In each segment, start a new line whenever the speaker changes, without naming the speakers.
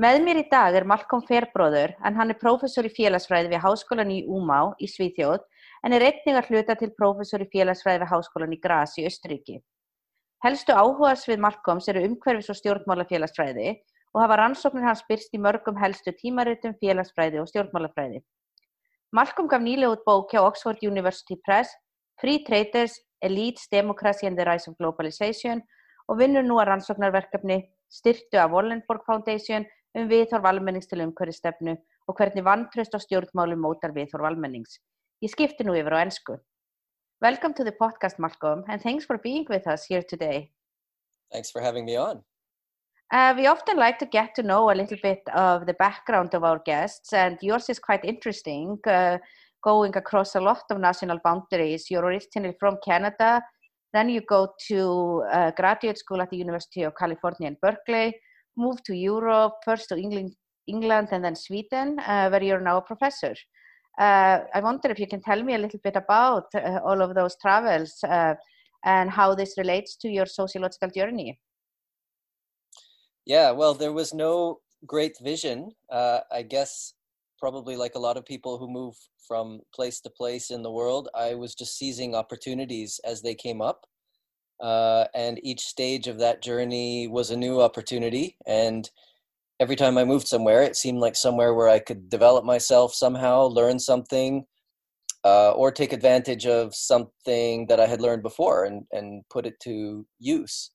Með mér í dag er Malcolm Fairbróður en hann er prófessor í félagsfræði við Háskólan í Umá í Svíþjóð en er einnig að hluta til prófessor í félagsfræði við Háskólan í Graz í Östuríki. Helstu áhugas við Malcolms eru umhverfis og stjórnmálafélagsfræði og hafa rannsóknir hans byrst í mörgum helstu tímaritum félagsfræði og stjórnmálafræði. Malcolm gaf nýlega út bók hjá Oxford University Press Free Traders, Elites, Democracy and the Rise of Globalization og vinnur nú að rannsóknarverkefni styrtu af Wallenborg Foundation um viðhorf almennings til umhverfistefnu og hvernig vantraust á stjórnmálum mótar viðhorf almennings. Ég skipti nú yfir á ennsku. Welcome to the podcast, Malcolm, and thanks for being with us here today.
Thanks for having me on.
Uh, we often like to get to know a little bit of the background of our guests, and yours is quite interesting, uh, going across a lot of national boundaries. You're originally from Canada, Then you go to uh, graduate school at the University of California in Berkeley, move to Europe, first to England, England and then Sweden, uh, where you're now a professor. Uh, I wonder if you can tell me a little bit about uh, all of those travels and how this relates to your sociological journey.
Yeah, well, there was no great vision. Uh, I guess probably like a lot of people who move from place to place in the world, I was just seizing opportunities as they came up. Uh, and each stage of that journey was a new opportunity. And every time I moved somewhere, it seemed like somewhere where I could develop myself somehow, learn something, uh, or take advantage of something that I had learned before and, and put it to use.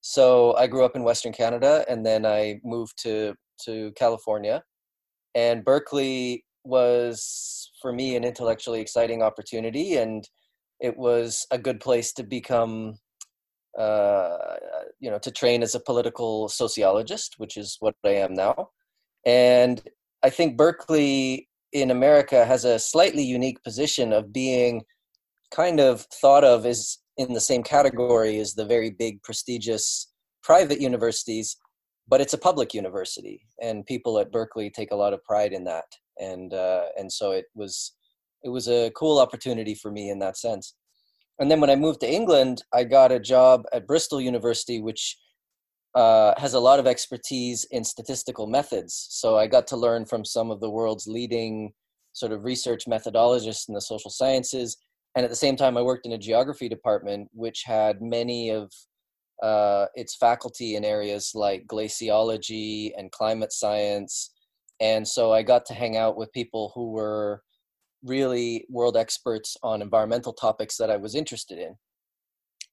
So I grew up in Western Canada and then I moved to, to California and Berkeley was for me an intellectually exciting opportunity and it was a good place to become uh, you know to train as a political sociologist which is what i am now. And i think berkeley in america has a slightly unique position of being kind of thought of as in the same category as the very big prestigious private universities but it's a public university and people at berkeley take a lot of pride in that. And uh, and so it was it was a cool opportunity for me in that sense and then when i moved to england i got a job at bristol university which uh, has a lot of expertise in statistical methods so i got to learn from some of the world's leading sort of research methodologists in the social sciences and at the same time i worked in a geography department which had many of uh, its faculty in areas like glaciology and climate science. And so I got to hang out with people who were really world experts on environmental topics that I was interested in.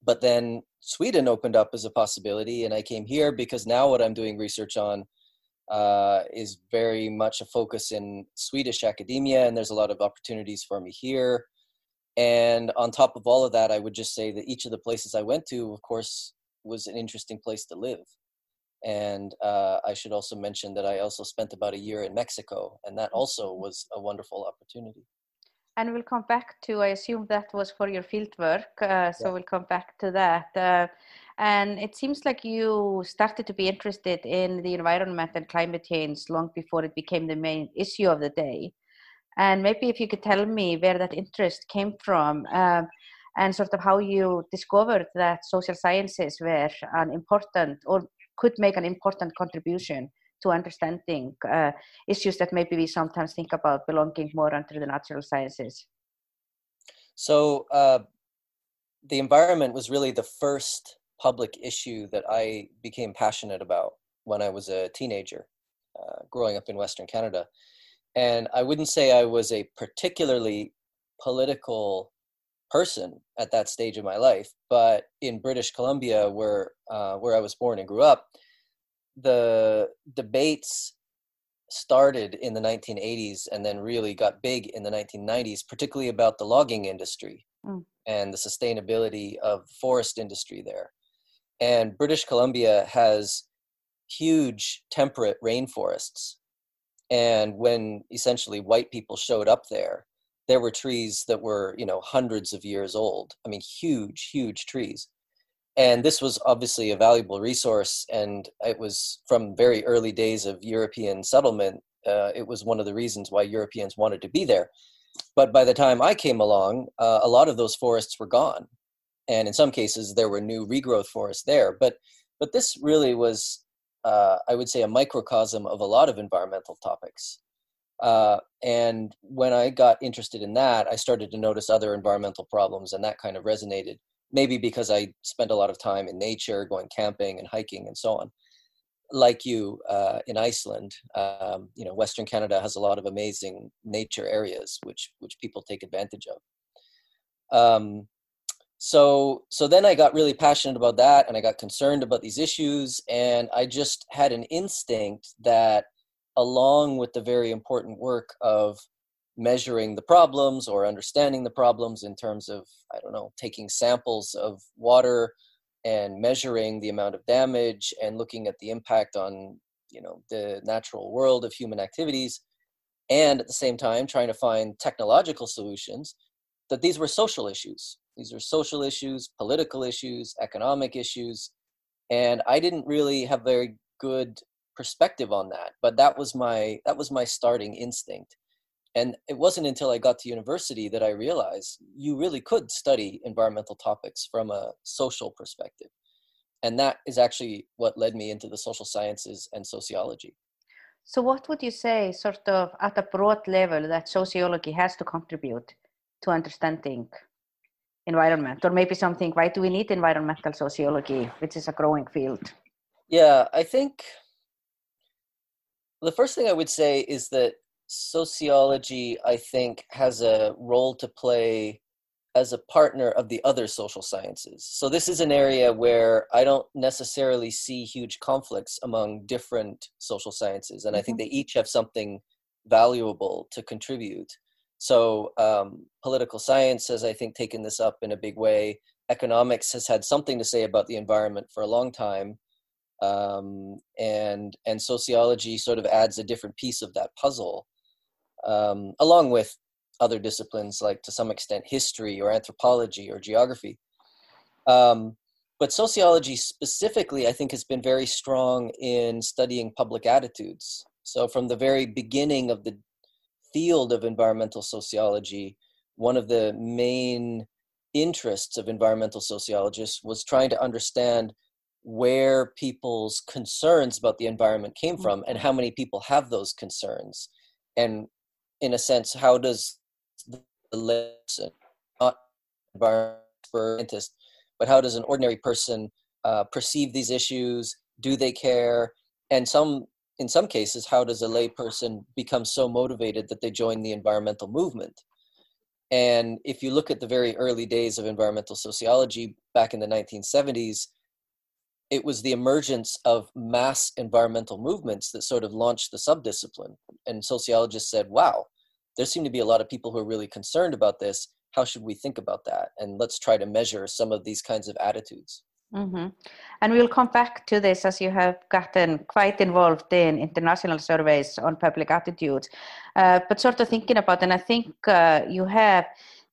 But then Sweden opened up as a possibility, and I came here because now what I'm doing research on uh, is very much a focus in Swedish academia, and there's a lot of opportunities for me here. And on top of all of that, I would just say that each of the places I went to, of course, was an interesting place to live. And uh, I should also mention that I also spent about a year in Mexico, and that also mm-hmm. was a wonderful opportunity.
And we'll come back to, I assume that was for your field work, uh, so yeah. we'll come back to that. Uh, and it seems like you started to be interested in the environment and climate change long before it became the main issue of the day. And maybe if you could tell me where that interest came from. Uh, and sort of how you discovered that social sciences were an important or could make an important contribution to understanding uh, issues that maybe we sometimes think about belonging more under the natural sciences.
So, uh, the environment was really the first public issue that I became passionate about when I was a teenager, uh, growing up in Western Canada. And I wouldn't say I was a particularly political person at that stage of my life. But in British Columbia, where uh, where I was born and grew up, the debates started in the 1980s and then really got big in the 1990s, particularly about the logging industry mm. and the sustainability of the forest industry there. And British Columbia has huge temperate rainforests. and when essentially white people showed up there there were trees that were you know hundreds of years old i mean huge huge trees and this was obviously a valuable resource and it was from very early days of european settlement uh, it was one of the reasons why europeans wanted to be there. But by the time i came along uh, a lot of those forests were gone and in some cases there were new regrowth forests there. But but this really was uh, i would say a microcosm of a lot of environmental topics. Uh, and when i got interested in that i started to notice other environmental problems and that kind of resonated maybe because i spend a lot of time in nature going camping and hiking and so on. Like you uh, in iceland um, you know western canada has a lot of amazing nature areas which which people take advantage of. Um, so so then i got really passionate about that and i got concerned about these issues and i just had an instinct that along with the very important work of measuring the problems or understanding the problems in terms of i don't know taking samples of water and measuring the amount of damage and looking at the impact on you know the natural world of human activities and at the same time trying to find technological solutions that these were social issues these are social issues, political issues, economic issues. And I didn't really have very good perspective on that, but that was my that was my starting instinct. And it wasn't until I got to university that I realized you really could study environmental topics from a social perspective. And that is actually what led me into the social sciences and sociology.
So, what would you say, sort of at a broad level, that sociology has to contribute to understanding environment or maybe something why do we need environmental sociology which is a growing field
yeah i think the first thing i would say is that sociology i think has a role to play as a partner of the other social sciences so this is an area where i don't necessarily see huge conflicts among different social sciences and mm-hmm. i think mm-hmm. they each have something valuable to contribute so um, political science has, I think, taken this up in a big way. Economics has had something to say about the environment for a long time, um, and and sociology sort of adds a different piece of that puzzle, um, along with other disciplines like to some extent history or anthropology or geography. Um, but sociology specifically, I think, has been very strong in studying public attitudes. So from the very beginning of the field of environmental sociology, one of the main interests of environmental sociologists was trying to understand where people's concerns about the environment came mm-hmm. from and how many people have those concerns and in a sense how does the lesson not scientist but how does an ordinary person uh, perceive these issues do they care and some in some cases, how does a layperson become so motivated that they join the environmental movement? And if you look at the very early days of environmental sociology back in the 1970s, it was the emergence of mass environmental movements that sort of launched the subdiscipline. And sociologists said, wow, there seem to be a lot of people who are really concerned about this. How should we think about that? And let's try to measure some of these kinds of attitudes.
Mm-hmm. And we'll come back to this as you have gotten quite involved in international surveys on public attitudes. Uh, but sort of thinking about, and I think uh, you have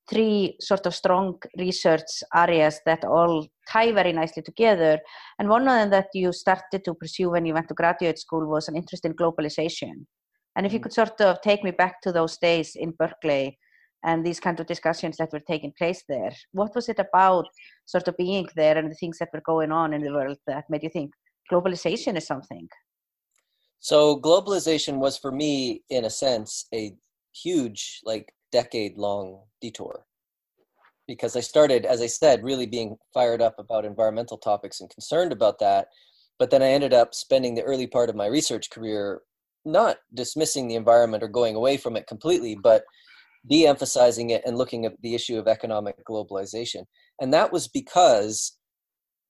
three sort of strong research areas that all tie very nicely together. And one of them that you started to pursue when you went to graduate school was an interest in globalization. And if you mm-hmm. could sort of take me back to those days in Berkeley and these kind of discussions that were taking place there. What was it about sort of being there and the things that were going on in the world that made you think globalization is something?
So globalization was for me, in a sense, a huge, like decade long detour. Because I started, as I said, really being fired up about environmental topics and concerned about that. But then I ended up spending the early part of my research career not dismissing the environment or going away from it completely, but de-emphasizing it and looking at the issue of economic globalization and that was because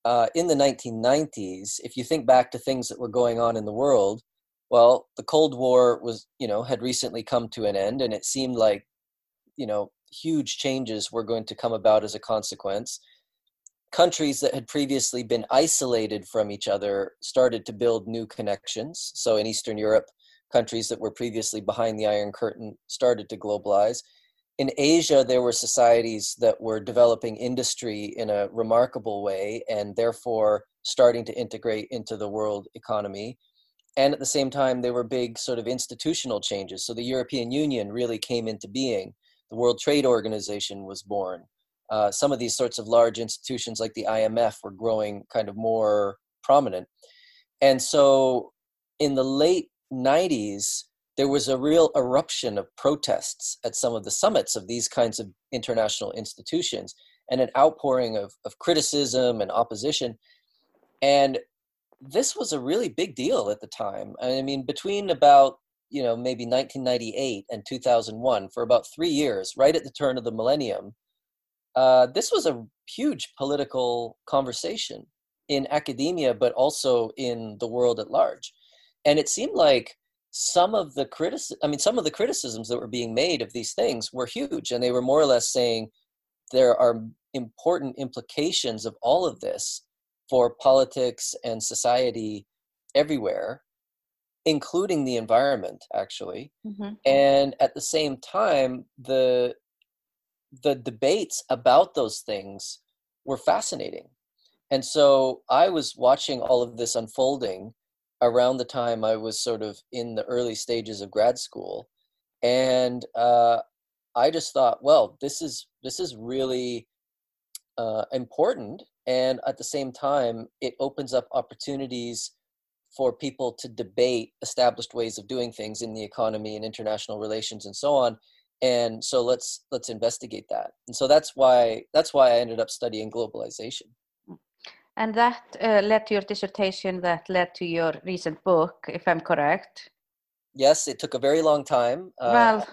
uh, in the 1990s if you think back to things that were going on in the world well the cold war was you know had recently come to an end and it seemed like you know huge changes were going to come about as a consequence countries that had previously been isolated from each other started to build new connections so in eastern europe countries that were previously behind the Iron Curtain started to globalize. In Asia, there were societies that were developing industry in a remarkable way and therefore starting to integrate into the world economy. And at the same time, there were big sort of institutional changes. So the European Union really came into being. The World Trade Organization was born. Uh, some of these sorts of large institutions like the IMF were growing kind of more prominent. And so in the late 90s, there was a real eruption of protests at some of the summits of these kinds of international institutions and an outpouring of, of criticism and opposition. And this was a really big deal at the time. I mean, between about you know maybe 1998 and 2001 for about three years right at the turn of the millennium uh, this was a huge political conversation in academia but also in the world at large. And it seemed like some of the criticism i mean some of the criticisms that were being made of these things were huge and they were more or less saying there are important implications of all of this for politics and society everywhere including the environment actually mm-hmm. and at the same time the the debates about those things were fascinating and so i was watching all of this unfolding around the time i was sort of in the early stages of grad school and uh, i just thought well this is this is really uh, important and at the same time it opens up opportunities for people to debate established ways of doing things in the economy and international relations and so on. And so let's let's investigate that. And so that's why that's why i ended up studying globalization.
And that uh, led to your dissertation that led to your recent book if i'm correct?
Yes it took a very long time.
Uh, well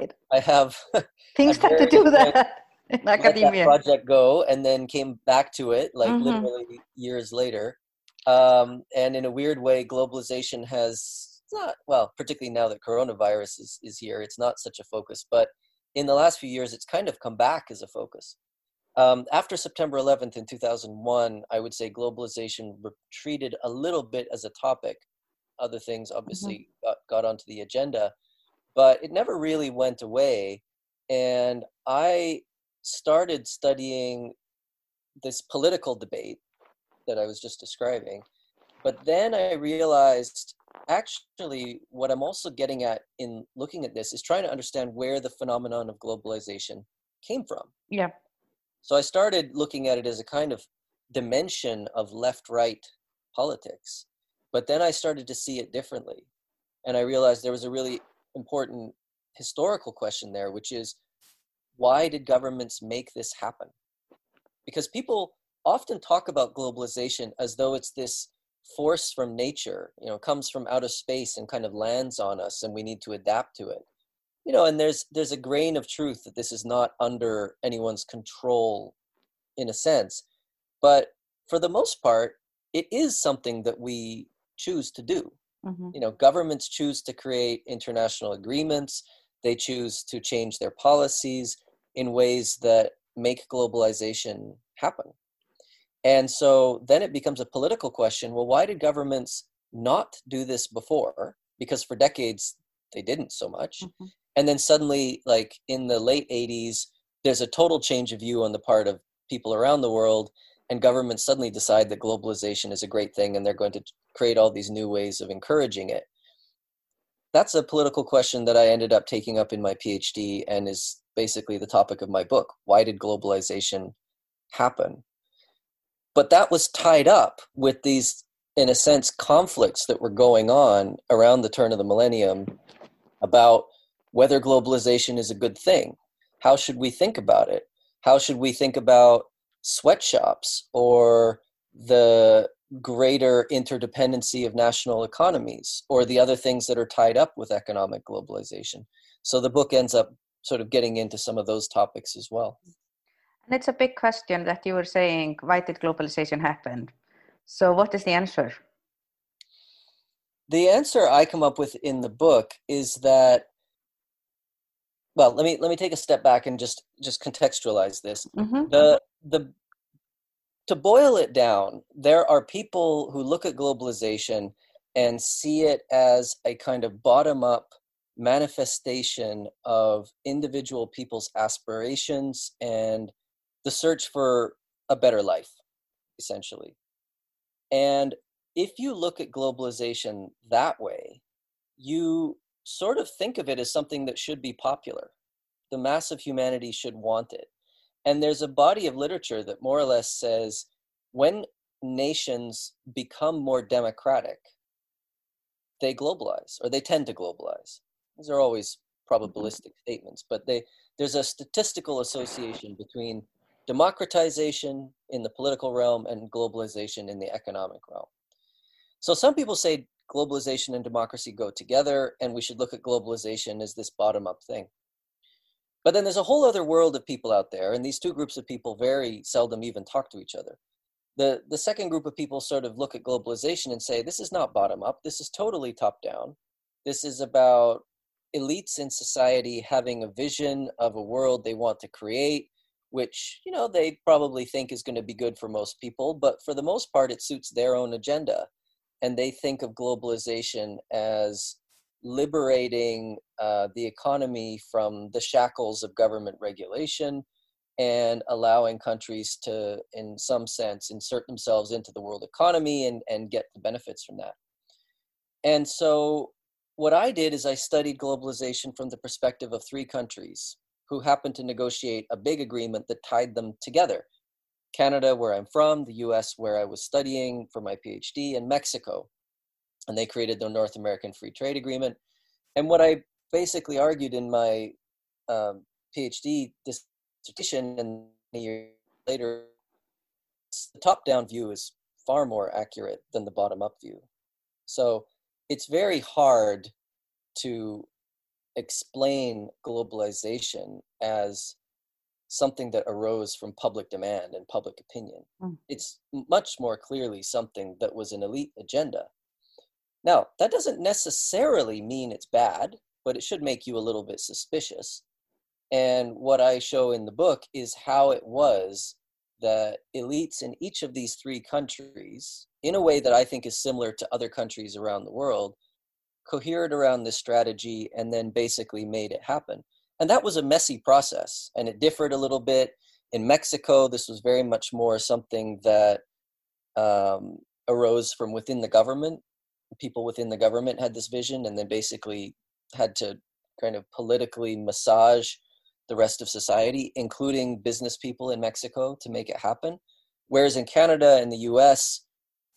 uh, i have
things have to do that in academia
that project go and then came back to it like mm-hmm. literally years later um, and in a weird way, globalization has not, well, particularly now that coronavirus is, is here, it's not such a focus. But in the last few years, it's kind of come back as a focus. Um, after September 11th in 2001, I would say globalization retreated a little bit as a topic. Other things mm-hmm. obviously mm-hmm. got, got onto the agenda, but it never really went away. And I started studying this political debate that I was just describing. But then I realized actually what I'm also getting at in looking at this is trying to understand where the phenomenon of globalization came from.
Yeah.
So I started looking at it as a kind of dimension of left right politics. But then I started to see it differently. And I realized there was a really important historical question there, which is why did governments make this happen? Because people often talk about globalization as though it's this force from nature you know comes from outer space and kind of lands on us and we need to adapt to it. You know and there's there's a grain of truth that this is not under anyone's control in a sense but for the most part it is something that we choose to do. Mm-hmm. you know governments choose to create international agreements they choose to change their policies in ways that make globalization happen and so then it becomes a political question well, why did governments not do this before? Because for decades they didn't so much. Mm-hmm. And then suddenly, like in the late 80s, there's a total change of view on the part of people around the world, and governments suddenly decide that globalization is a great thing and they're going to create all these new ways of encouraging it. That's a political question that I ended up taking up in my PhD and is basically the topic of my book. Why did globalization happen? But that was tied up with these in a sense conflicts that were going on around the turn of the millennium about whether globalization is a good thing. How should we think about it? How should we think about sweatshops or the greater interdependency of national economies or the other things that are tied up with economic globalization? So the book ends up sort of getting into some of those topics as well
and it's a big question that you were saying, why did globalization happen? So what is the answer?
The answer I come up with in the book is that well, let me let me take a step back and just just contextualize this. Mm-hmm. The the to boil it down, there are people who look at globalization and see it as a kind of bottom up manifestation of individual people's aspirations and the search for a better life, essentially. And if you look at globalization that way, you sort of think of it as something that should be popular. The mass of humanity should want it. And there's a body of literature that more or less says when nations become more democratic, they globalize or they tend to globalize. These are always mm-hmm. probabilistic statements, but they, there's a statistical association between democratization in the political realm and globalization in the economic realm. So some people say globalization and democracy go together, and we should look at globalization as this bottom up thing. But then there's a whole other world of people out there, and these two groups of people very seldom even talk to each other. The, the second group of people sort of look at globalization and say, this is not bottom up, this is totally top down. This is about elites in society having a vision of a world they want to create, which, you know, they probably think is going to be good for most people, but for the most part, it suits their own agenda. And they think of globalization as liberating uh, the economy from the shackles of government regulation and allowing countries to, in some sense, insert themselves into the world economy and, and get the benefits from that. And so, what I did is I studied globalization from the perspective of three countries who happened to negotiate a big agreement that tied them together Canada, where I'm from, the US, where I was studying for my PhD, and Mexico. And they created the North American Free Trade Agreement. And what I basically argued in my um, PhD dissertation and a year later, the top down view is far more accurate than the bottom up view. So it's very hard to explain globalization as something that arose from public demand and public opinion. Mm. It's much more clearly something that was an elite agenda. Now, that doesn't necessarily mean it's bad, but it should make you a little bit suspicious. And what I show in the book is how it was that elites in each of these three countries, in a way that I think is similar to other countries around the world, cohered around this strategy and then basically made it happen. And that was a messy process and it differed a little bit. In Mexico, this was very much more something that um, arose from within the government. People within the government had this vision and then basically had to kind of politically massage the rest of society, including business people in Mexico, to make it happen. Whereas in Canada and the US,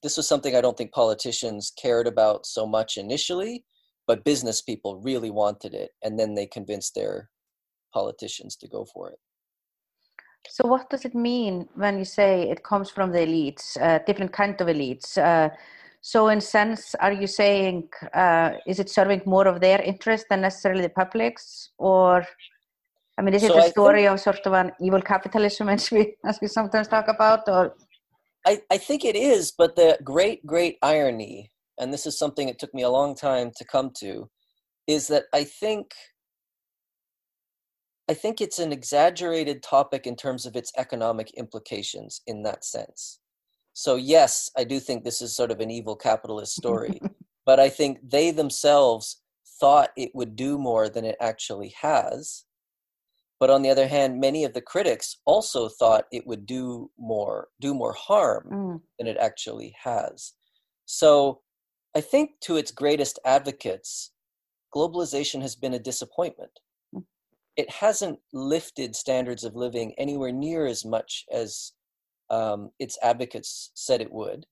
this was something I don't think politicians cared about so much initially, but business people really wanted it, and then they convinced their politicians to go for it.
So, what does it mean when you say it comes from the elites, uh, different kind of elites? Uh, so, in sense, are you saying uh, is it serving more of their interest than necessarily the public's, or I mean, is it so a story think, of sort of an evil capitalism, as we as we sometimes talk about, or
I, I think it is, but the great, great irony, and this is something it took me a long time to come to, is that I think I think it's an exaggerated topic in terms of its economic implications in that sense. So yes, I do think this is sort of an evil capitalist story, but I think they themselves thought it would do more than it actually has but on the other hand many of the critics also thought it would do more do more harm mm. than it actually has so i think to its greatest advocates globalization has been a disappointment mm. it hasn't lifted standards of living anywhere near as much as um, its advocates said it would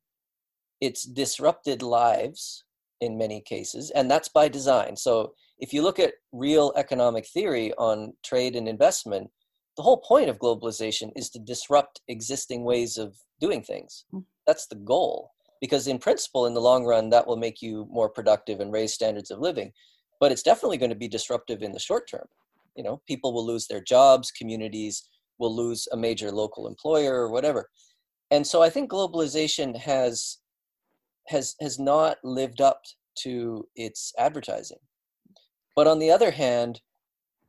it's disrupted lives in many cases and that's by design so if you look at real economic theory on trade and investment, the whole point of globalization is to disrupt existing ways of doing things. Hmm. That's the goal. Because in principle, in the long run, that will make you more productive and raise standards of living. But it's definitely going to be disruptive in the short term. You know, people will lose their jobs, communities will lose a major local employer or whatever. And so I think globalization has has has not lived up to its advertising. But on the other hand,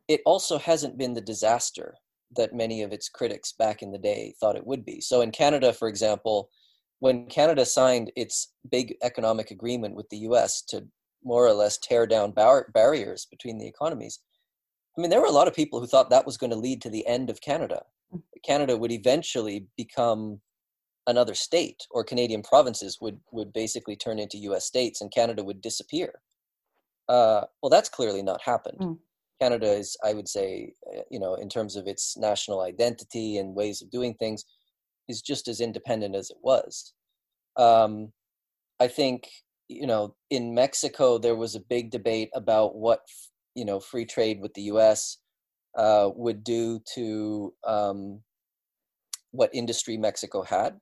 it also hasn't been the disaster that many of its critics back in the day thought it would be. So in Canada, for example, when Canada signed its big economic agreement with the US to more or less tear down bar- barriers between the economies, I mean, there were a lot of people who thought that was going to lead to the end of Canada. Mm. Canada would eventually become another state, or Canadian provinces would, would basically turn into US states and Canada would disappear. Uh, well, that's clearly not happened. Mm. Canada is, I would say, uh, you know, in terms of its national identity and ways of doing things, is just as independent as it was. Um, I think, you know, in Mexico, there was a big debate about what, you know, free trade with the US uh, would do to um, what industry Mexico had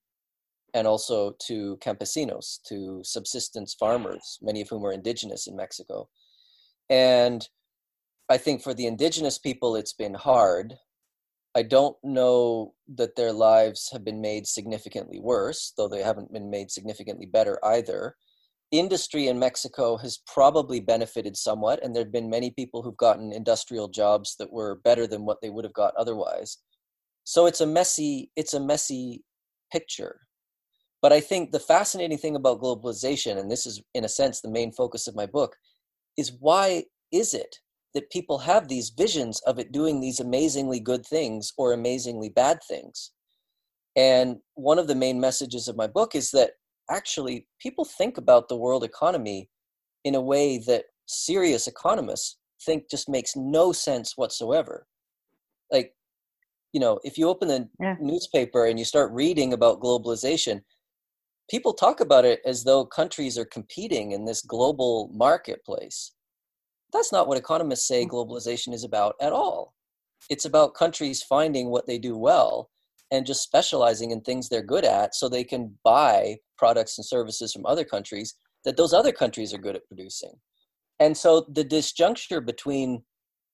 and also to campesinos, to subsistence farmers, many of whom are indigenous in Mexico. And I think for the indigenous people, it's been hard. I don't know that their lives have been made significantly worse, though they haven't been made significantly better either. Industry in Mexico has probably benefited somewhat, and there have been many people who've gotten industrial jobs that were better than what they would have got otherwise. So it's a messy, it's a messy picture. But I think the fascinating thing about globalization, and this is in a sense the main focus of my book, is why is it that people have these visions of it doing these amazingly good things or amazingly bad things. And one of the main messages of my book is that actually people think about the world economy in a way that serious economists think just makes no sense whatsoever. Like, you know, if you open the yeah. newspaper and you start reading about globalization, people talk about it as though countries are competing in this global marketplace. That's not what economists say mm. globalization is about at all. It's about countries finding what they do well and just specializing in things they're good at so they can buy products and services from other countries that those other countries are good at producing. And so the disjuncture between,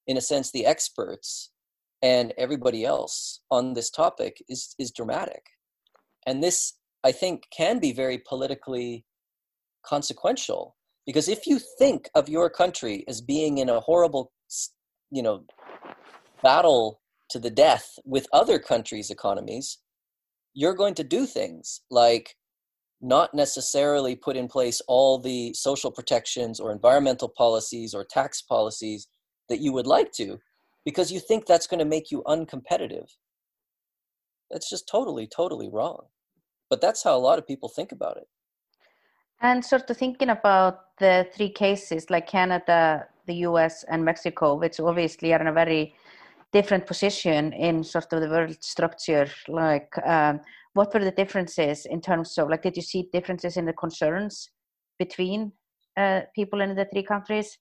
in a sense, the experts and everybody else on this topic is, is dramatic. And this, I think, can be very politically consequential. Because if you think of your country as being in a horrible you know battle to the death with other countries economies you're going to do things like not necessarily put in place all the social protections or environmental policies or tax policies that you would like to because you think that's going to make you uncompetitive. That's just totally totally wrong but that's how a lot of people think about it
and sort of thinking about the three cases like Canada, the US, and Mexico, which obviously are in a very different position in sort of the world structure, like um, what were the differences in terms of like did you see differences in the concerns between uh, people in the three countries?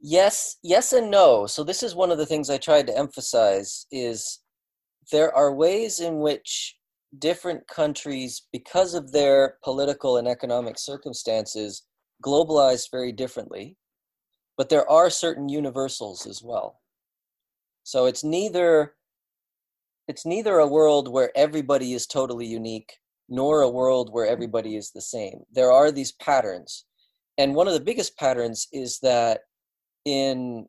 Yes, yes and no. So this is one of the things I tried to emphasize is there are ways in which different countries, because of their political and economic circumstances, globalize very differently. But there are certain universals as well. So it's neither it's neither a world where everybody is totally unique nor a world where everybody is the same. There are these patterns. And one of the biggest patterns is that in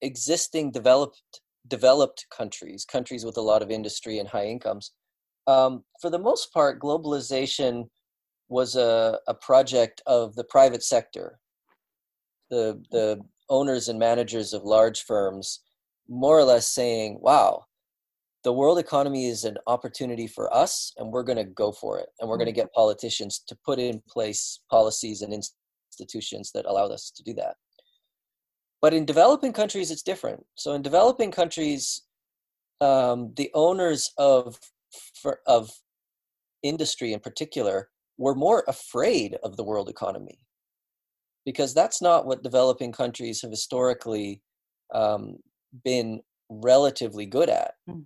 existing developed developed countries, countries with a lot of industry and high incomes, um, for the most part, globalization was a, a project of the private sector. The, the owners and managers of large firms more or less saying, wow, the world economy is an opportunity for us and we're going to go for it. And we're going to mm-hmm. get politicians to put in place policies and institutions that allow us to do that. But in developing countries, it's different. So in developing countries, um, the owners of for, of industry in particular were more afraid of the world economy because that's not what developing countries have historically um, been relatively good at. Mm.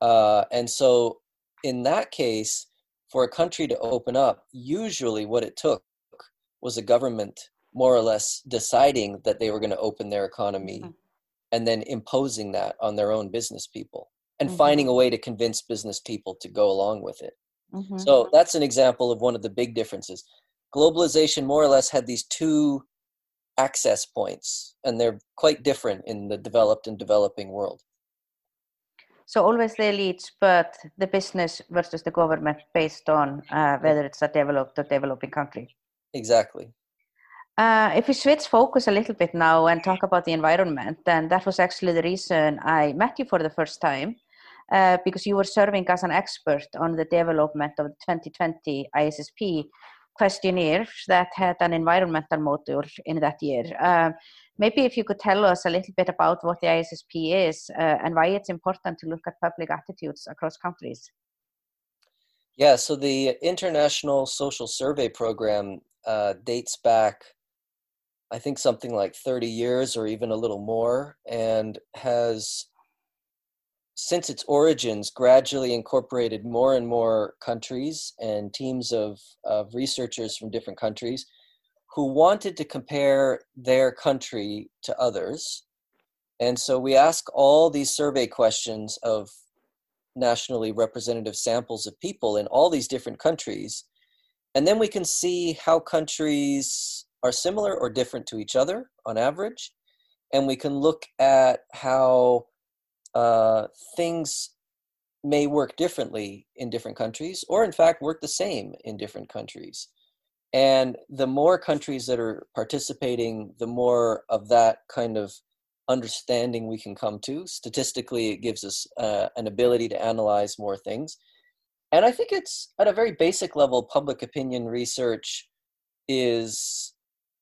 Uh, and so, in that case, for a country to open up, usually what it took was a government more or less deciding that they were going to open their economy mm. and then imposing that on their own business people and mm-hmm. finding a way to convince business people to go along with it. Mm-hmm. So that's an example of one of the big differences. Globalization more or less had these two access points, and they're quite different in the developed and developing world.
So always the elites, but the business versus the government based on uh, whether it's a developed or developing country.
Exactly.
Uh, if we switch focus a little bit now and talk about the environment, then that was actually the reason I met you for the first time, uh, because you were serving as an expert on the development of the 2020 ISSP questionnaire that had an environmental module in that year. Uh, maybe if you could tell us a little bit about what the ISSP is uh, and why it's important to look at public attitudes across countries.
Yeah, so the International Social Survey Program uh, dates back I think something like 30 years or even a little more, and has, since its origins, gradually incorporated more and more countries and teams of, of researchers from different countries who wanted to compare their country to others. And so we ask all these survey questions of nationally representative samples of people in all these different countries. And then we can see how countries are similar or different to each other on average. And we can look at how uh, things may work differently in different countries, or in fact, work the same in different countries. And the more countries that are participating, the more of that kind of understanding we can come to. Statistically, it gives us uh, an ability to analyze more things. And I think it's at a very basic level, public opinion research is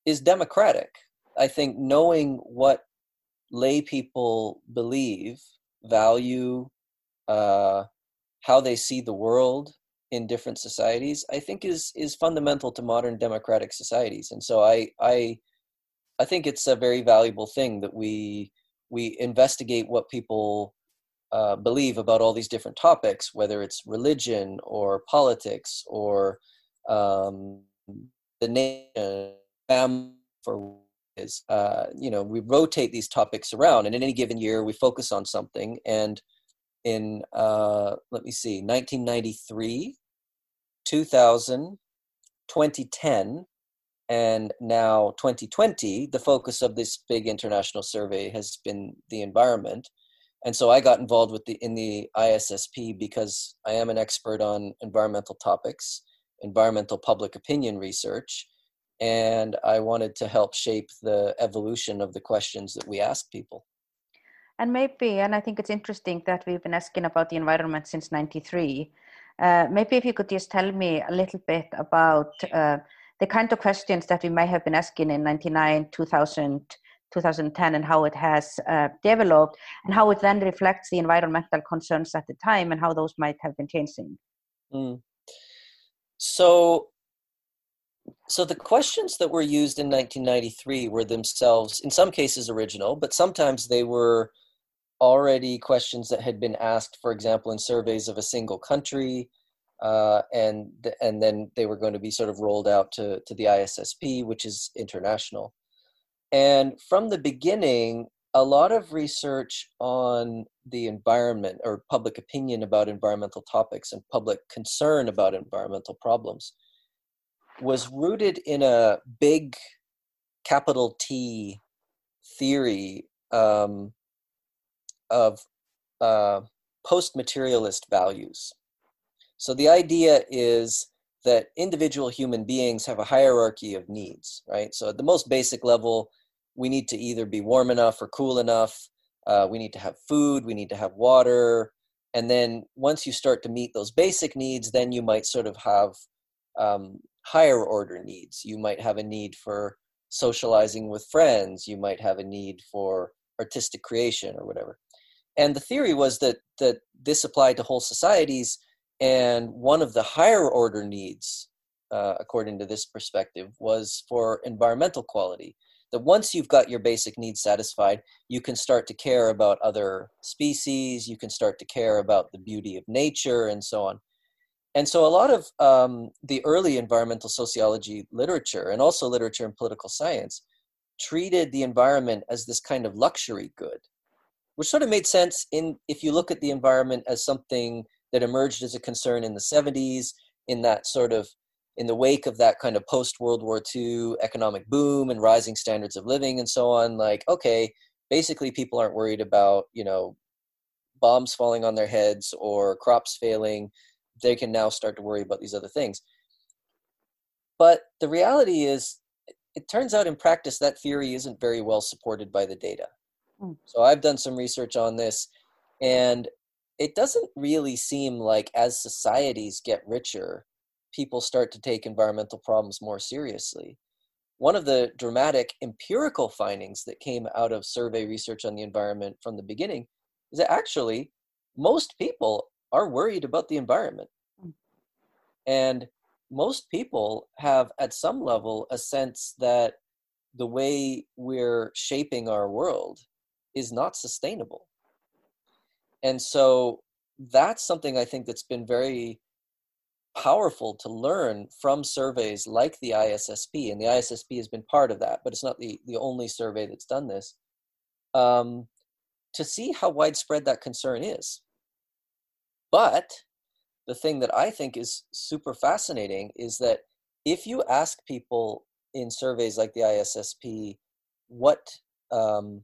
is democratic. I think knowing what lay people believe, value, uh, how they see the world in different societies, I think is is fundamental to modern democratic societies. And so I I I think it's a very valuable thing that we we investigate what people uh, believe about all these different topics, whether it's religion or politics or um, the nation for is uh, you know we rotate these topics around and in any given year we focus on something. And in uh, let me see 1993 2000 2010 and now 2020 the focus of this big international survey has been the environment. And so i got involved with the in the issp because i am an expert on environmental topics environmental public opinion research and I wanted to help shape the evolution of the questions that we ask people.
And maybe, and I think it's interesting that we've been asking about the environment since 93. Uh, maybe if you could just tell me a little bit about uh, the kind of questions that we might have been asking in 99, 2000, 2010, and how it has uh, developed, and how it then reflects the environmental concerns at the time, and how those might have been changing. Mm.
So so the questions that were used in 1993 were themselves in some cases original but sometimes they were already questions that had been asked for example in surveys of a single country uh, and and then they were going to be sort of rolled out to, to the ISSP which is international. And from the beginning a lot of research on the environment or public opinion about environmental topics and public concern about environmental problems was rooted in a big capital T theory um, of uh, post materialist values. So the idea is that individual human beings have a hierarchy of needs, right? So at the most basic level, we need to either be warm enough or cool enough. Uh, we need to have food. We need to have water. And then once you start to meet those basic needs, then you might sort of have um, higher order needs. You might have a need for socializing with friends. You might have a need for artistic creation or whatever. And the theory was that that this applied to whole societies, and one of the higher order needs, uh, according to this perspective, was for environmental quality. That once you've got your basic needs satisfied, you can start to care about other species, you can start to care about the beauty of nature, and so on. And so a lot of um, the early environmental sociology literature and also literature in political science treated the environment as this kind of luxury good, which sort of made sense in if you look at the environment as something that emerged as a concern in the 70s, in that sort of in the wake of that kind of post World War II economic boom and rising standards of living and so on, like, okay, basically people aren't worried about, you know, bombs falling on their heads or crops failing, they can now start to worry about these other things. But the reality is, it turns out in practice that theory isn't very well supported by the data. Mm. So I've done some research on this, and it doesn't really seem like as societies get richer, people start to take environmental problems more seriously. One of the dramatic empirical findings that came out of survey research on the environment from the beginning is that actually most people are worried about the environment. Mm. And most people have, at some level, a sense that the way we're shaping our world is not sustainable. And so that's something I think that's been very powerful to learn from surveys like the ISSP, and the ISSP has been part of that, but it's not the, the only survey that's done this, um, to see how widespread that concern is. But the thing that I think is super fascinating is that if you ask people in surveys like the ISSP what um,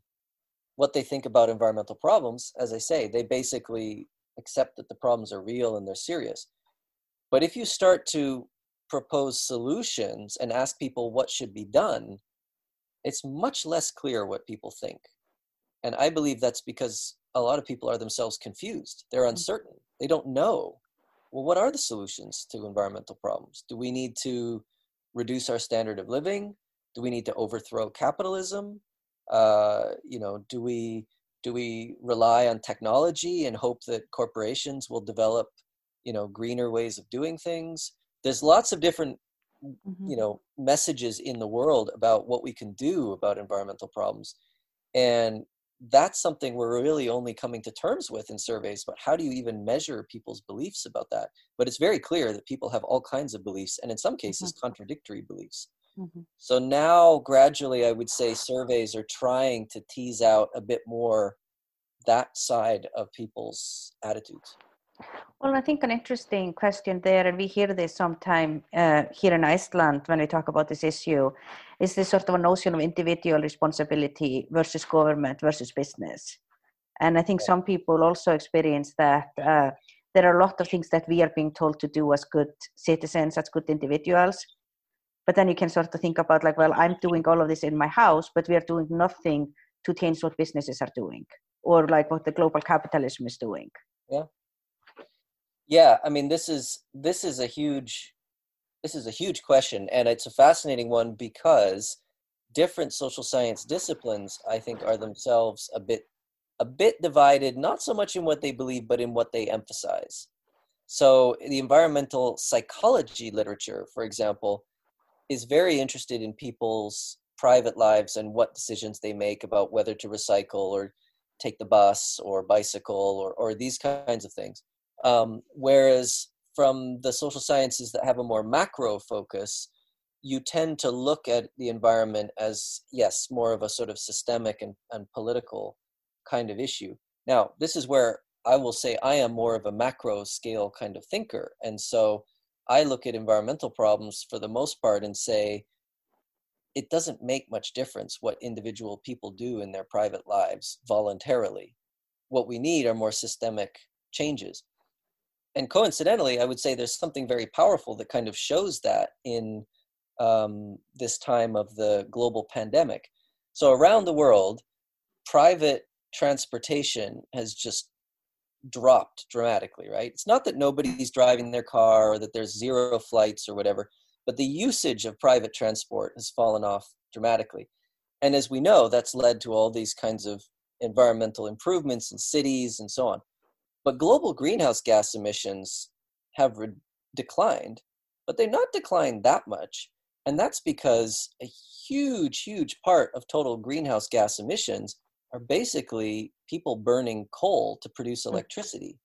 what they think about environmental problems, as I say, they basically accept that the problems are real and they're serious. But if you start to propose solutions and ask people what should be done, it's much less clear what people think. And I believe that's because a lot of people are themselves confused. They're mm. uncertain. They don't know. Well, what are the solutions to environmental problems? Do we need to reduce our standard of living? Do we need to overthrow capitalism? Uh, you know, do we do we rely on technology and hope that corporations will develop, you know, greener ways of doing things? There's lots of different mm-hmm. you know messages in the world about what we can do about environmental problems and that's something we're really only coming to terms with in surveys but how do you even measure people's beliefs about that but it's very clear that people have all kinds of beliefs and in some cases mm-hmm. contradictory beliefs mm-hmm. so now gradually i would say surveys are trying to tease out a bit more that side of people's attitudes
well, I think an interesting question there, and we hear this sometime uh, here in Iceland when we talk about this issue, is this sort of a notion of individual responsibility versus government versus business. And I think some people also experience that uh, there are a lot of things that we are being told to do as good citizens, as good individuals. But then you can sort of think about, like, well, I'm doing all of this in my house, but we are doing nothing to change what businesses are doing or like what the global capitalism is doing.
Yeah yeah i mean this is this is a huge this is a huge question and it's a fascinating one because different social science disciplines i think are themselves a bit a bit divided not so much in what they believe but in what they emphasize. So the environmental psychology literature for example is very interested in people's private lives and what decisions they make about whether to recycle or take the bus or bicycle or, or these kinds of things um, whereas from the social sciences that have a more macro focus, you tend to look at the environment as, yes, more of a sort of systemic and, and political kind of issue. Now, this is where I will say I am more of a macro scale kind of thinker. And so I look at environmental problems for the most part and say, it doesn't make much difference what individual people do in their private lives voluntarily. What we need are more systemic changes and coincidentally, I would say there's something very powerful that kind of shows that in um, this time of the global pandemic. So around the world, private transportation has just dropped dramatically, right? It's not that nobody's driving their car or that there's zero flights or whatever, but the usage of private transport has fallen off dramatically. And as we know, that's led to all these kinds of environmental improvements in cities and so on. But global greenhouse gas emissions have re- declined, but they've not declined that much. And that's because a huge, huge part of total greenhouse gas emissions are basically people burning coal to produce hmm. electricity.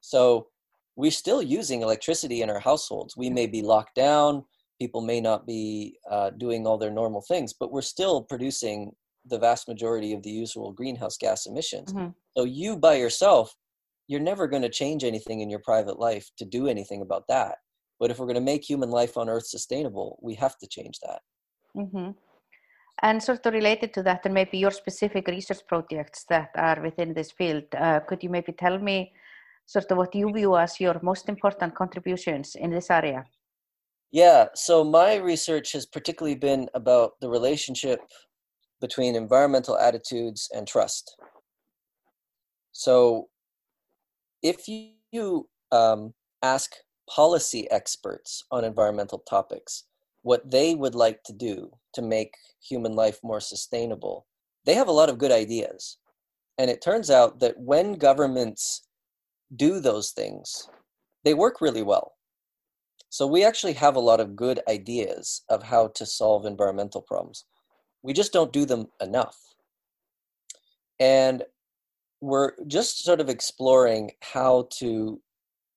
So we're still using electricity in our households. We may be locked down, people may not be uh, doing all their normal things, but we're still producing the vast majority of the usual greenhouse gas emissions. Mm-hmm. So you by yourself, you're never going to change anything in your private life to do anything about that. But if we're going to make human life on Earth sustainable, we have to change that.
Mm-hmm. And sort of related to that, and maybe your specific research projects that are within this field, uh, could you maybe tell me sort of what you view as your most important contributions in this area?
Yeah, so my research has particularly been about the relationship between environmental attitudes and trust. So, if you um, ask policy experts on environmental topics what they would like to do to make human life more sustainable, they have a lot of good ideas. And it turns out that when governments do those things, they work really well. So we actually have a lot of good ideas of how to solve environmental problems. We just don't do them enough. And we're just sort of exploring how to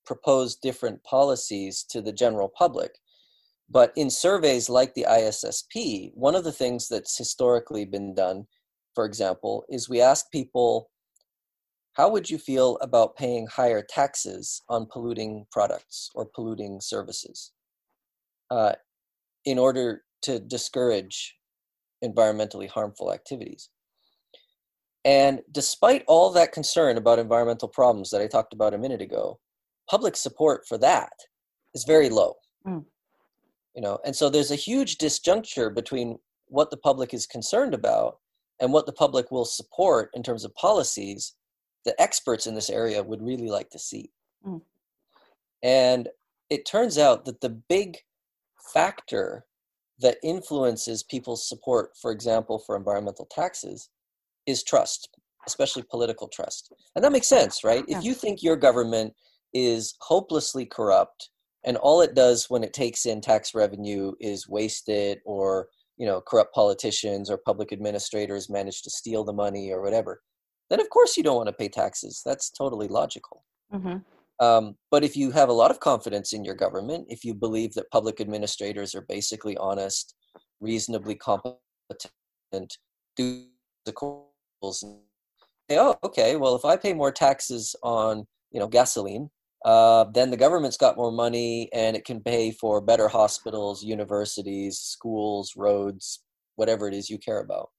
propose different policies to the general public. But in surveys like the ISSP, one of the things that's historically been done, for example, is we ask people how would you feel about paying higher taxes on polluting products or polluting services uh, in order to discourage environmentally harmful activities? And despite all that concern about environmental problems that I talked about a minute ago, public support for that is very low. Mm. You know, and so there's a huge disjuncture between what the public is concerned about and what the public will support in terms of policies the experts in this area would really like to see. Mm. And it turns out that the big factor that influences people's support, for example, for environmental taxes, is trust, especially political trust. And that makes sense, right? Yeah. If you think your government is hopelessly corrupt and all it does when it takes in tax revenue is waste it or you know corrupt politicians or public administrators manage to steal the money or whatever then of course you don't want to pay taxes. That's totally logical. Mm-hmm. Um, but if you have a lot of confidence in your government, if you believe that public administrators are basically honest, reasonably competent, do the calls, say, oh, okay, well, if I pay more taxes on you know gasoline, uh, then the government's got more money and it can pay for better hospitals, universities, schools, roads, whatever it is you care about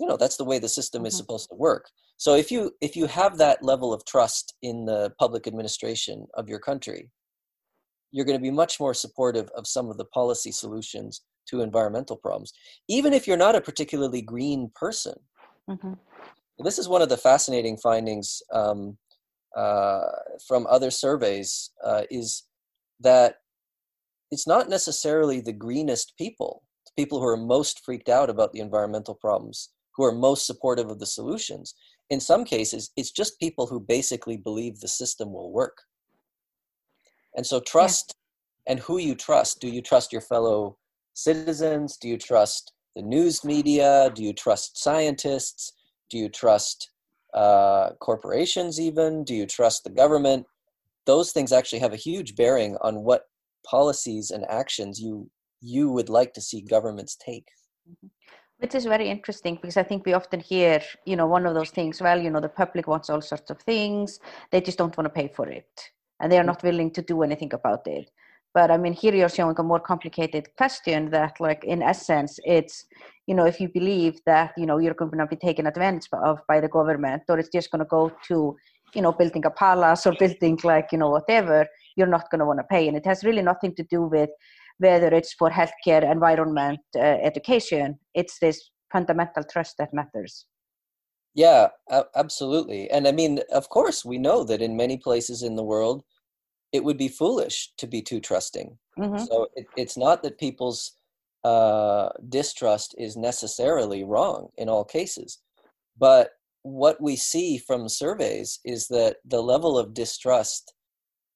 you know that's the way the system mm-hmm. is supposed to work so if you if you have that level of trust in the public administration of your country you're going to be much more supportive of some of the policy solutions to environmental problems even if you're not a particularly green person mm-hmm. this is one of the fascinating findings um, uh, from other surveys uh, is that it's not necessarily the greenest people the people who are most freaked out about the environmental problems who are most supportive of the solutions. In some cases, it's just people who basically believe the system will work. And so, trust yeah. and who you trust. Do you trust your fellow citizens? Do you trust the news media? Do you trust scientists? Do you trust uh, corporations, even? Do you trust the government? Those things actually have a huge bearing on what policies and actions you you would like to see governments take. Mm-hmm
which is very interesting because I think we often hear, you know, one of those things, well, you know, the public wants all sorts of things, they just don't want to pay for it and they are not willing to do anything about it. But I mean, here you're showing a more complicated question that, like, in essence, it's, you know, if you believe that, you know, you're going to be taken advantage of by the government or it's just going to go to, you know, building a palace or building, like, you know, whatever, you're not going to want to pay. And it has really nothing to do with whether it's for healthcare, environment, uh, education. It's this fundamental trust that matters.
Yeah, absolutely. And I mean, of course, we know that in many places in the world, it would be foolish to be too trusting. Mm-hmm. So it, it's not that people's uh, distrust is necessarily wrong in all cases. But what we see from surveys is that the level of distrust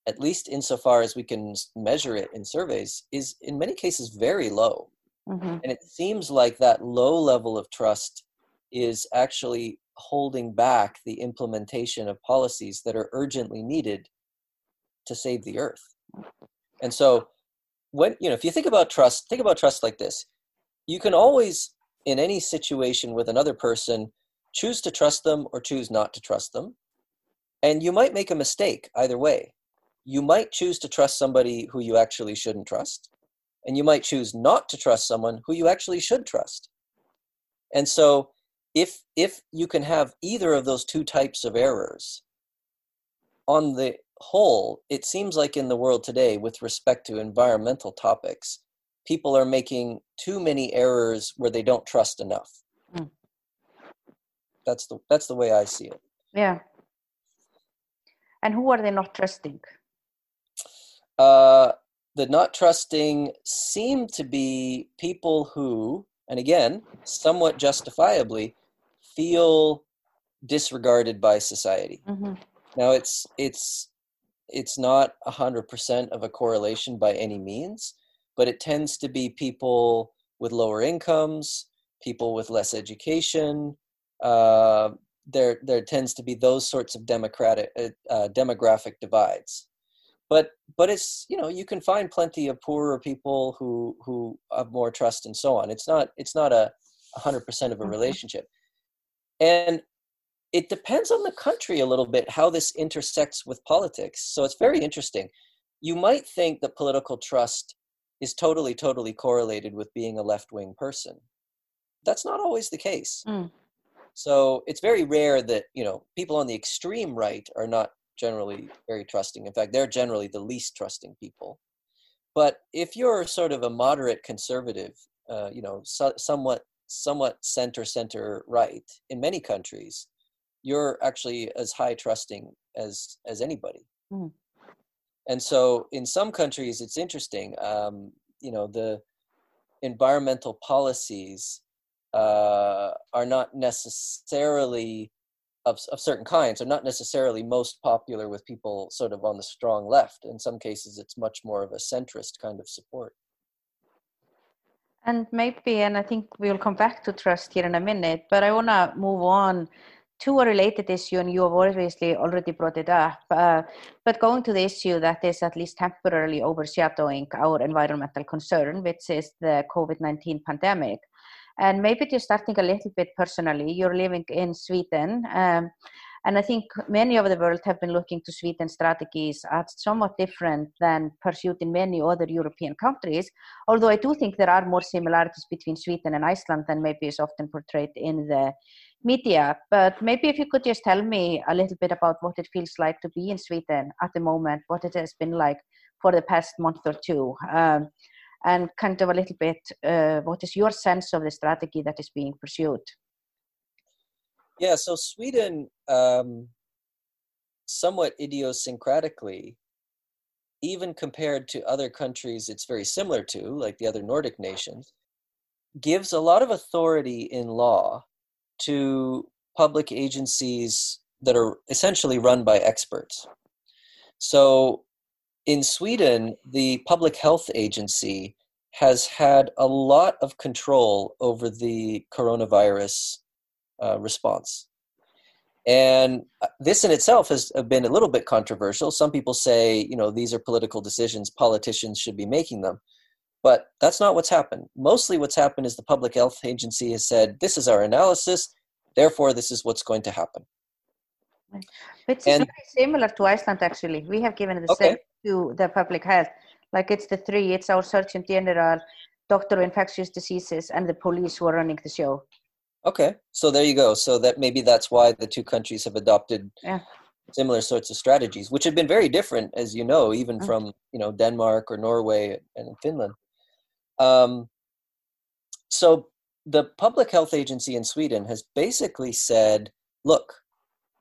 at least insofar as we can measure it in surveys, is in many cases very low. Mm-hmm. And it seems like that low level of trust is actually holding back the implementation of policies that are urgently needed to save the earth. And so when you know if you think about trust, think about trust like this. You can always in any situation with another person choose to trust them or choose not to trust them. And you might make a mistake either way you might choose to trust somebody who you actually shouldn't trust, and you might choose not to trust someone who you actually should trust. And so if if you can have either of those two types of errors on the whole it seems like in the world today with respect to environmental topics people are making too many errors where they don't trust enough mm. that's the that's the way i see it
yeah and who are they not trusting
uh the not trusting seem to be people who and again somewhat justifiably feel disregarded by society. Mm-hmm. Now it's it's it's not a hundred percent of a correlation by any means, but it tends to be people with lower incomes, people with less education. Uh, there there tends to be those sorts of democratic uh, uh, demographic divides. But but it's you know you can find plenty of poorer people who who have more trust and so on. It's not it's not a hundred percent of a mm-hmm. relationship. And it depends on the country a little bit how this intersects with politics. So it's very interesting. You might think that political trust is totally, totally correlated with being a left wing person. That's not always the case. Mm. So it's very rare that, you know, people on the extreme right are not generally very trusting. In fact, they're generally the least trusting people. But if you're sort of a moderate conservative, uh, you know, so, somewhat somewhat center center right in many countries you're actually as high trusting as as anybody mm. and so in some countries it's interesting um, you know the environmental policies uh, are not necessarily of, of certain kinds are not necessarily most popular with people sort of on the strong left in some cases it's much more of a centrist kind of support
and maybe, and I think we'll come back to trust here in a minute, but I want to move on to a related issue, and you have obviously already brought it up. Uh, but going to the issue that is at least temporarily overshadowing our environmental concern, which is the COVID 19 pandemic. And maybe just starting a little bit personally, you're living in Sweden. Um, and I think many of the world have been looking to Sweden strategies as somewhat different than pursued in many other European countries. Although I do think there are more similarities between Sweden and Iceland than maybe is often portrayed in the media. But maybe if you could just tell me a little bit about what it feels like to be in Sweden at the moment, what it has been like for the past month or two. Um, and kind of a little bit, uh, what is your sense of the strategy that is being pursued?
Yeah, so Sweden, um, somewhat idiosyncratically, even compared to other countries it's very similar to, like the other Nordic nations, gives a lot of authority in law to public agencies that are essentially run by experts. So in Sweden, the Public Health Agency has had a lot of control over the coronavirus uh, response. And uh, this in itself has uh, been a little bit controversial. Some people say, you know, these are political decisions, politicians should be making them. But that's not what's happened. Mostly what's happened is the Public Health Agency has said, this is our analysis, therefore, this is what's going to happen.
It's and, very similar to Iceland, actually. We have given the okay. same to the public health. Like it's the three, it's our Surgeon General, Doctor of Infectious Diseases, and the police who are running the show.
Okay, so there you go. So that maybe that's why the two countries have adopted yeah. similar sorts of strategies, which have been very different, as you know, even okay. Mm. from you know Denmark or Norway and Finland. Um, so the public health agency in Sweden has basically said, "Look,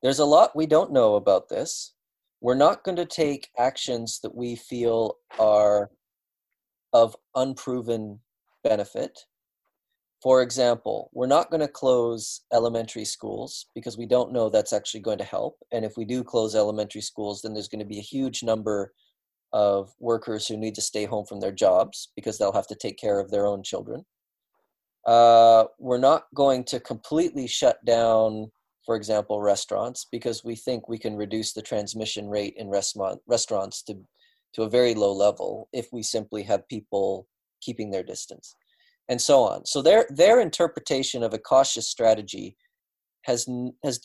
there's a lot we don't know about this. We're not going to take actions that we feel are of unproven benefit." For example, we're not going to close elementary schools because we don't know that's actually going to help. And if we do close elementary schools, then there's going to be a huge number of workers who need to stay home from their jobs because they'll have to take care of their own children. Uh, we're not going to completely shut down, for example, restaurants because we think we can reduce the transmission rate in restaurant, restaurants to, to a very low level if we simply have people keeping their distance and so on. So their their interpretation of a cautious strategy has has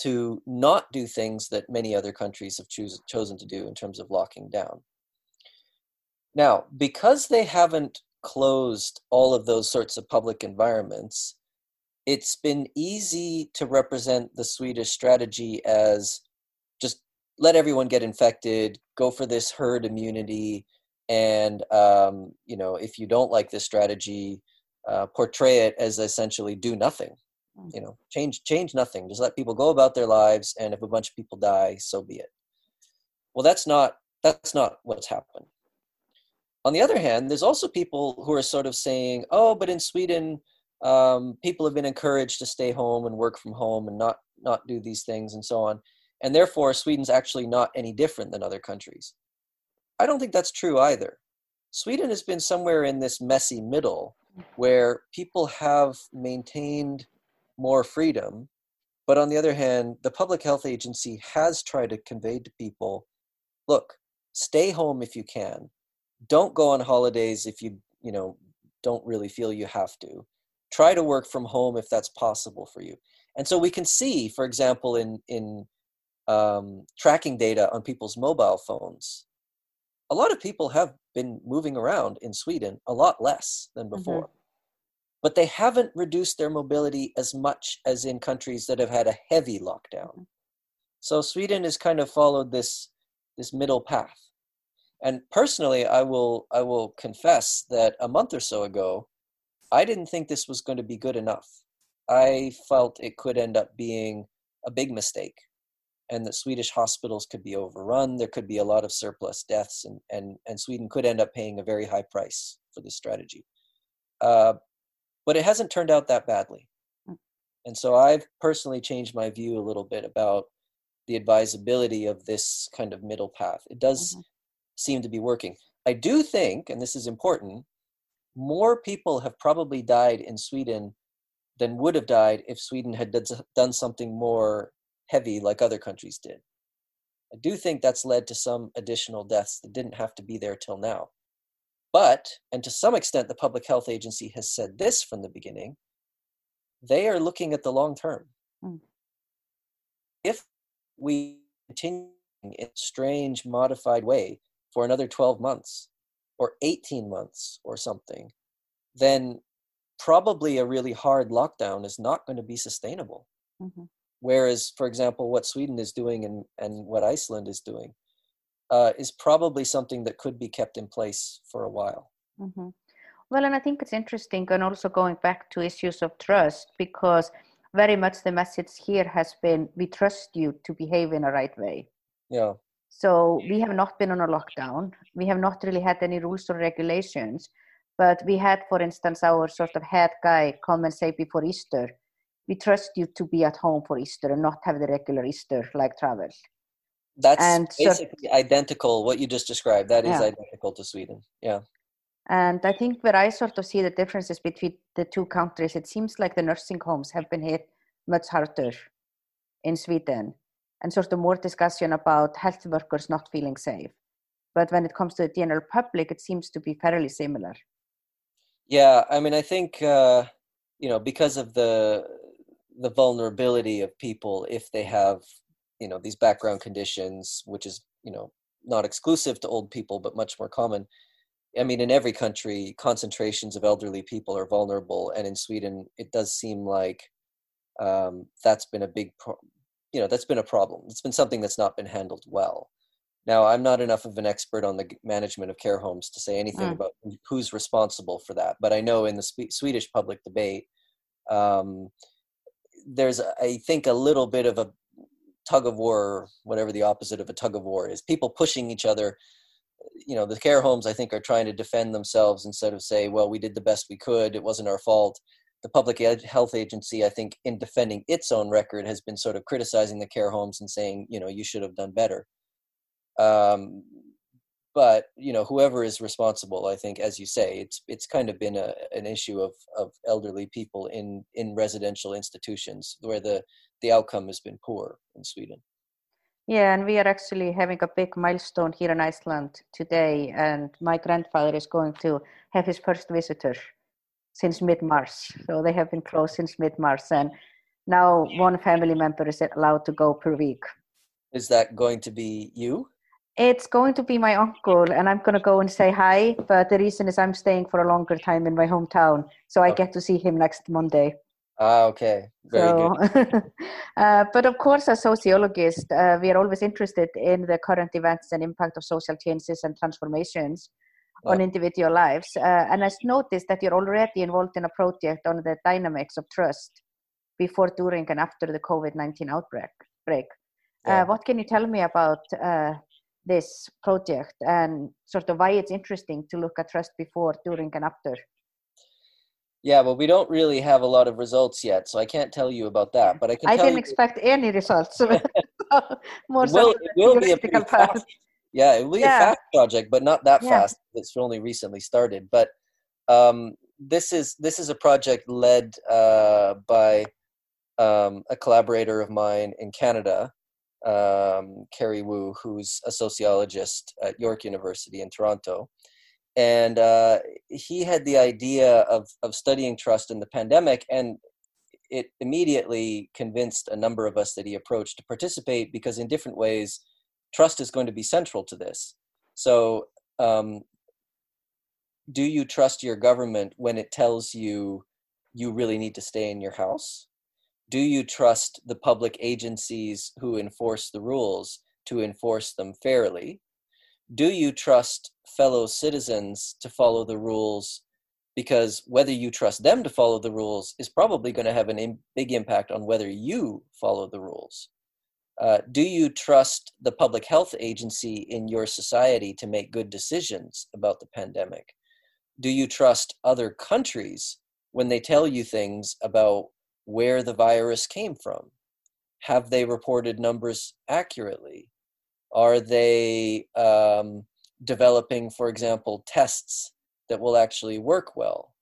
to not do things that many other countries have chosen to do in terms of locking down. Now, because they haven't closed all of those sorts of public environments, it's been easy to represent the Swedish strategy as just let everyone get infected, go for this herd immunity, and um, you know if you don't like this strategy, uh, portray it as essentially do nothing. Mm. You know, change change nothing. Just let people go about their lives, and if a bunch of people die, so be it. Well, that's not that's not what's happened. On the other hand, there's also people who are sort of saying, "Oh, but in Sweden, um, people have been encouraged to stay home and work from home and not not do these things and so on, and therefore Sweden's actually not any different than other countries." I don't think that's true either. Sweden has been somewhere in this messy middle where people have maintained more freedom, but on the other hand, the public health agency has tried to convey to people look, stay home if you can. Don't go on holidays if you, you know, don't really feel you have to. Try to work from home if that's possible for you. And so we can see, for example, in in um, tracking data on people's mobile phones, a lot of people have been moving around in Sweden a lot less than mm-hmm. before. Mm-hmm. But they haven't reduced their mobility as much as in countries that have had a heavy lockdown. Mm-hmm. So Sweden has kind of followed this this middle path. And personally, I will I will confess that a month or so ago, I didn't think this was going to be good enough. I felt it could end up being a big mistake and that Swedish hospitals could be overrun. There could be a lot of surplus deaths, and, and, and Sweden could end up paying a very high price for this strategy. Uh, but it hasn't turned out that badly. Mm. And so I've personally changed my view a little bit about the advisability of this kind of middle path. It does mm-hmm. seem to be working. I do think, and this is important, more people have probably died in Sweden than would have died if Sweden had done something more heavy like other countries did. I do think that's led to some additional deaths that didn't have to be there till now. But, and to some extent, the Public Health Agency has said this from the beginning they are looking at the long term. Mm. If we continue in a strange, modified way for another 12 months or 18 months or something, then probably a really hard lockdown is not going to be sustainable. Mm-hmm. Whereas, for example, what Sweden is doing and, and what Iceland is doing uh, is probably something that could be kept in place for a while.
Mm-hmm. Well, and I think it's interesting, and also going back to issues of trust, because very much the message here has been we trust you to behave in a right way.
Yeah.
So we have not been on a lockdown. We have not really had any rules or regulations. But we had, for instance, our sort of head guy come and say before Easter, we trust you to be at home for Easter and not have the regular Easter like travel.
That's and basically so, identical. What you just described, that is yeah. identical to Sweden. Yeah.
And I think where I sort of see the differences between the two countries, it seems like the nursing homes have been hit much harder in Sweden and sort of more discussion about health workers not feeling safe. But when it comes to the general public, it seems to be fairly similar.
Yeah, I mean, I think, uh, you know, because of the the vulnerability of people if they have you know these background conditions which is you know not exclusive to old people but much more common i mean in every country concentrations of elderly people are vulnerable and in sweden it does seem like um, that's been a big pro- you know that's been a problem it's been something that's not been handled well now i'm not enough of an expert on the management of care homes to say anything mm. about who's responsible for that but i know in the Sp- swedish public debate um, there's I think a little bit of a tug of war, whatever the opposite of a tug of war is. People pushing each other. You know, the care homes I think are trying to defend themselves instead of say, well, we did the best we could. It wasn't our fault. The public health agency, I think, in defending its own record, has been sort of criticizing the care homes and saying, you know, you should have done better. Um, but you know whoever is responsible i think as you say it's it's kind of been a, an issue of of elderly people in in residential institutions where the the outcome has been poor in sweden
yeah and we are actually having a big milestone here in iceland today and my grandfather is going to have his first visitor since mid-march so they have been closed since mid-march and now one family member is allowed to go per week
is that going to be you
it's going to be my uncle, and I'm going to go and say hi. But the reason is I'm staying for a longer time in my hometown, so I get to see him next Monday.
Ah, okay. Very
so,
good.
uh, but of course, as sociologists, uh, we are always interested in the current events and impact of social changes and transformations on individual lives. Uh, and I noticed that you're already involved in a project on the dynamics of trust before, during, and after the COVID 19 outbreak. Break. Uh, yeah. what can you tell me about uh, this project and sort of why it's interesting to look at trust before, during, and after?
Yeah, well, we don't really have a lot of results yet, so I can't tell you about that. But I can.
I didn't
you...
expect any results.
More it will, it will be a pretty fast, Yeah, it will be yeah. a fast project, but not that yeah. fast. It's only recently started. But um, this is this is a project led uh, by um, a collaborator of mine in Canada, um, Cary Wu, who's a sociologist at York University in Toronto and uh, he had the idea of of studying trust in the pandemic and it immediately convinced a number of us that he approached to participate because in different ways trust is going to be central to this. So um, do you trust your government when it tells you you really need to stay in your house? Do you trust the public agencies who enforce the rules to enforce them fairly? Do you trust fellow citizens to follow the rules? Because whether you trust them to follow the rules is probably going to have a Im- big impact on whether you follow the rules uh, do you trust the public health agency in your society to make good decisions about the pandemic do you trust other countries when they tell you things about where the virus came from have they reported numbers accurately are they um, developing, for example, tests that will actually work well?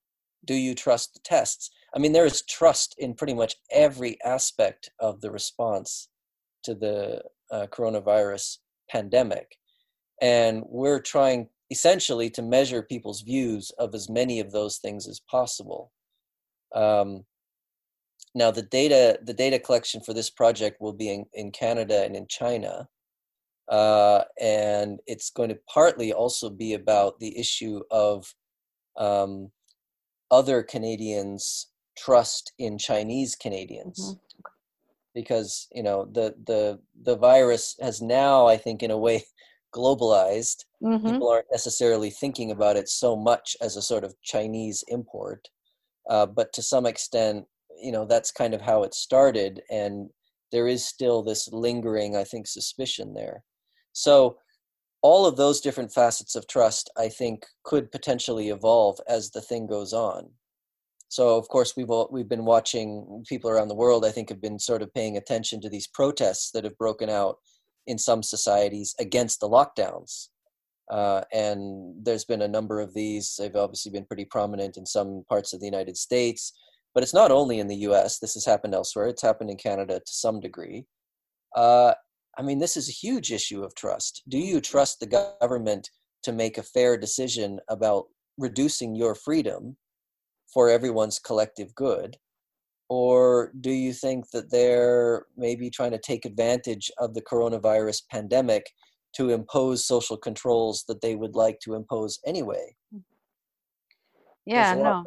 Do you trust the tests? I mean, there is trust in pretty much every aspect of the response to the uh, coronavirus pandemic. And we're trying essentially to measure people's views of as many of those things as possible. Um, now, the data the data collection for this project will be in, in Canada and in China. Uh, and it's going to partly also be about the issue of um, other Canadians' trust in Chinese Canadians. Mm-hmm. Because you know the the the virus has now, I think, in a way, globalized. Mm-hmm. People aren't necessarily thinking about it so much as a sort of Chinese import, uh, but to some extent, you know, that's kind of how it started, and there is still this lingering, I think, suspicion there. So all of those different facets of trust, I think, could potentially evolve as the thing goes on. So of course we've all, we've been watching people around the world. I think have been sort of paying attention to these protests that have broken out in some societies against the lockdowns. Uh, and there's been a number of these. They've obviously been pretty prominent in some parts of the United States, but it's not only in the U.S. This has happened elsewhere. It's happened in Canada to some degree. Uh, I mean, this is a huge issue of trust. Do you trust the government to make a fair decision about reducing your freedom for everyone's collective good? Or do you think that they're maybe trying to take advantage of the coronavirus pandemic to impose social controls that they would like to impose anyway?
Yeah, no.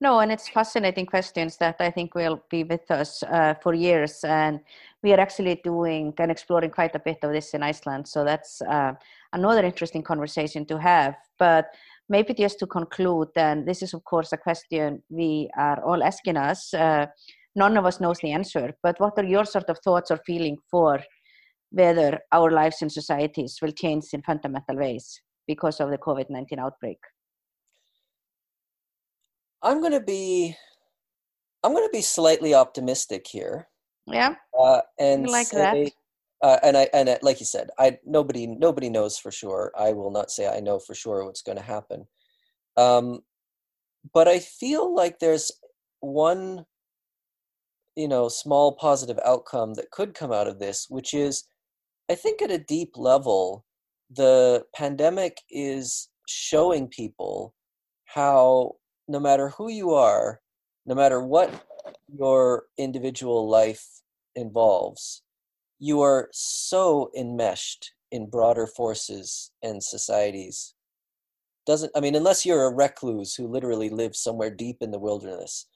No, and it's fascinating questions that I think will be with us uh, for years. And we are actually doing and exploring quite a bit of this in Iceland. So that's uh, another interesting conversation to have. But maybe just to conclude, and this is, of course, a question we are all asking us. Uh, none of us knows the answer, but what are your sort of thoughts or feeling for whether our lives and societies will change in fundamental ways because of the COVID 19 outbreak?
I'm going to be I'm going to be slightly optimistic here.
Yeah.
Uh, and
like say,
that. Uh, and I and like you said, I nobody nobody knows for sure. I will not say I know for sure what's going to happen. Um, but I feel like there's one, you know, small positive outcome that could come out of this, which is, I think at a deep level, the pandemic is showing people how no matter who you are, no matter what your individual life involves, you are so enmeshed in broader forces and societies. Doesn't I mean unless you're a recluse who literally lives somewhere deep in the wilderness,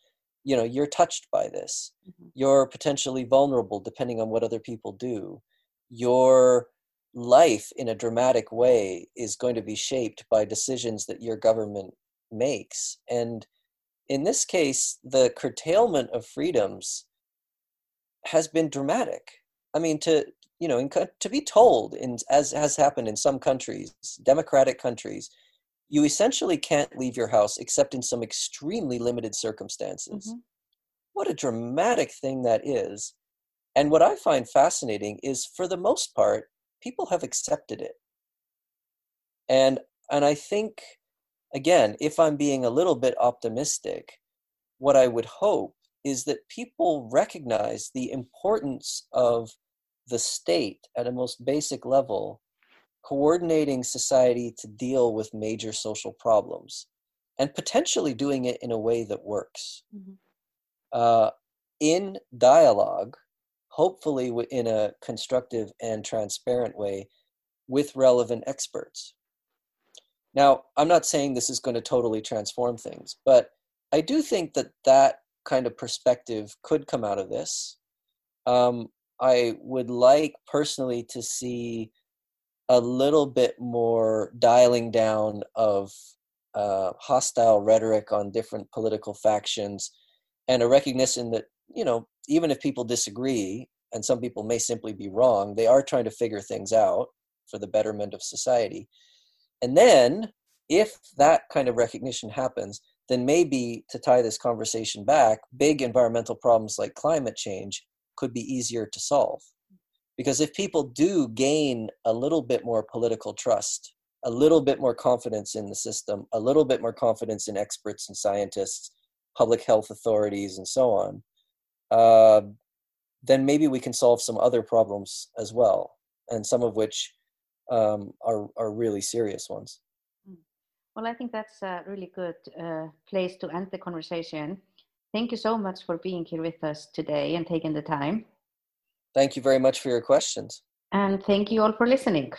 you know you're touched by this
Mhm.
you're potentially vulnerable depending on what other people do your life in a dramatic way is going to be shaped by decisions that your government makes and in this case the curtailment of freedoms has been dramatic i mean to you know in, to be told in as has happened in some countries democratic countries you essentially can't leave your house except in some extremely limited circumstances.
Mhm.
what a dramatic thing that is. And what i find fascinating is for the most part people have accepted it. And and i think again if i'm being a little bit optimistic what i would hope is that people recognize the importance of the state at a most basic level coordinating society to deal with major social problems and potentially doing it in a way that works
Mhm.
uh, in dialogue, hopefully in a constructive and transparent way with relevant experts. Now, I'm not saying this is going to totally transform things, but I do think that that kind of perspective could come out of this. Um, I would like personally to see a little bit more dialing down of uh, hostile rhetoric on different political factions and a recognition that you know even if people disagree and some people may simply be wrong they are trying to figure things out for the betterment of society. And then if that kind of recognition happens then maybe to tie this conversation back big environmental problems like climate change could be easier to solve. Because if people do gain a little bit more political trust a little bit more confidence in the system a little bit more confidence in experts and scientists public health authorities and so on uh, then maybe we can solve some other problems as well and some of which um, are, are really serious ones.
Well, I think that's a really good uh, place to end the conversation. Thank you so much for being here with us today and taking the time.
thank you very much for your questions
And thank you all for listening.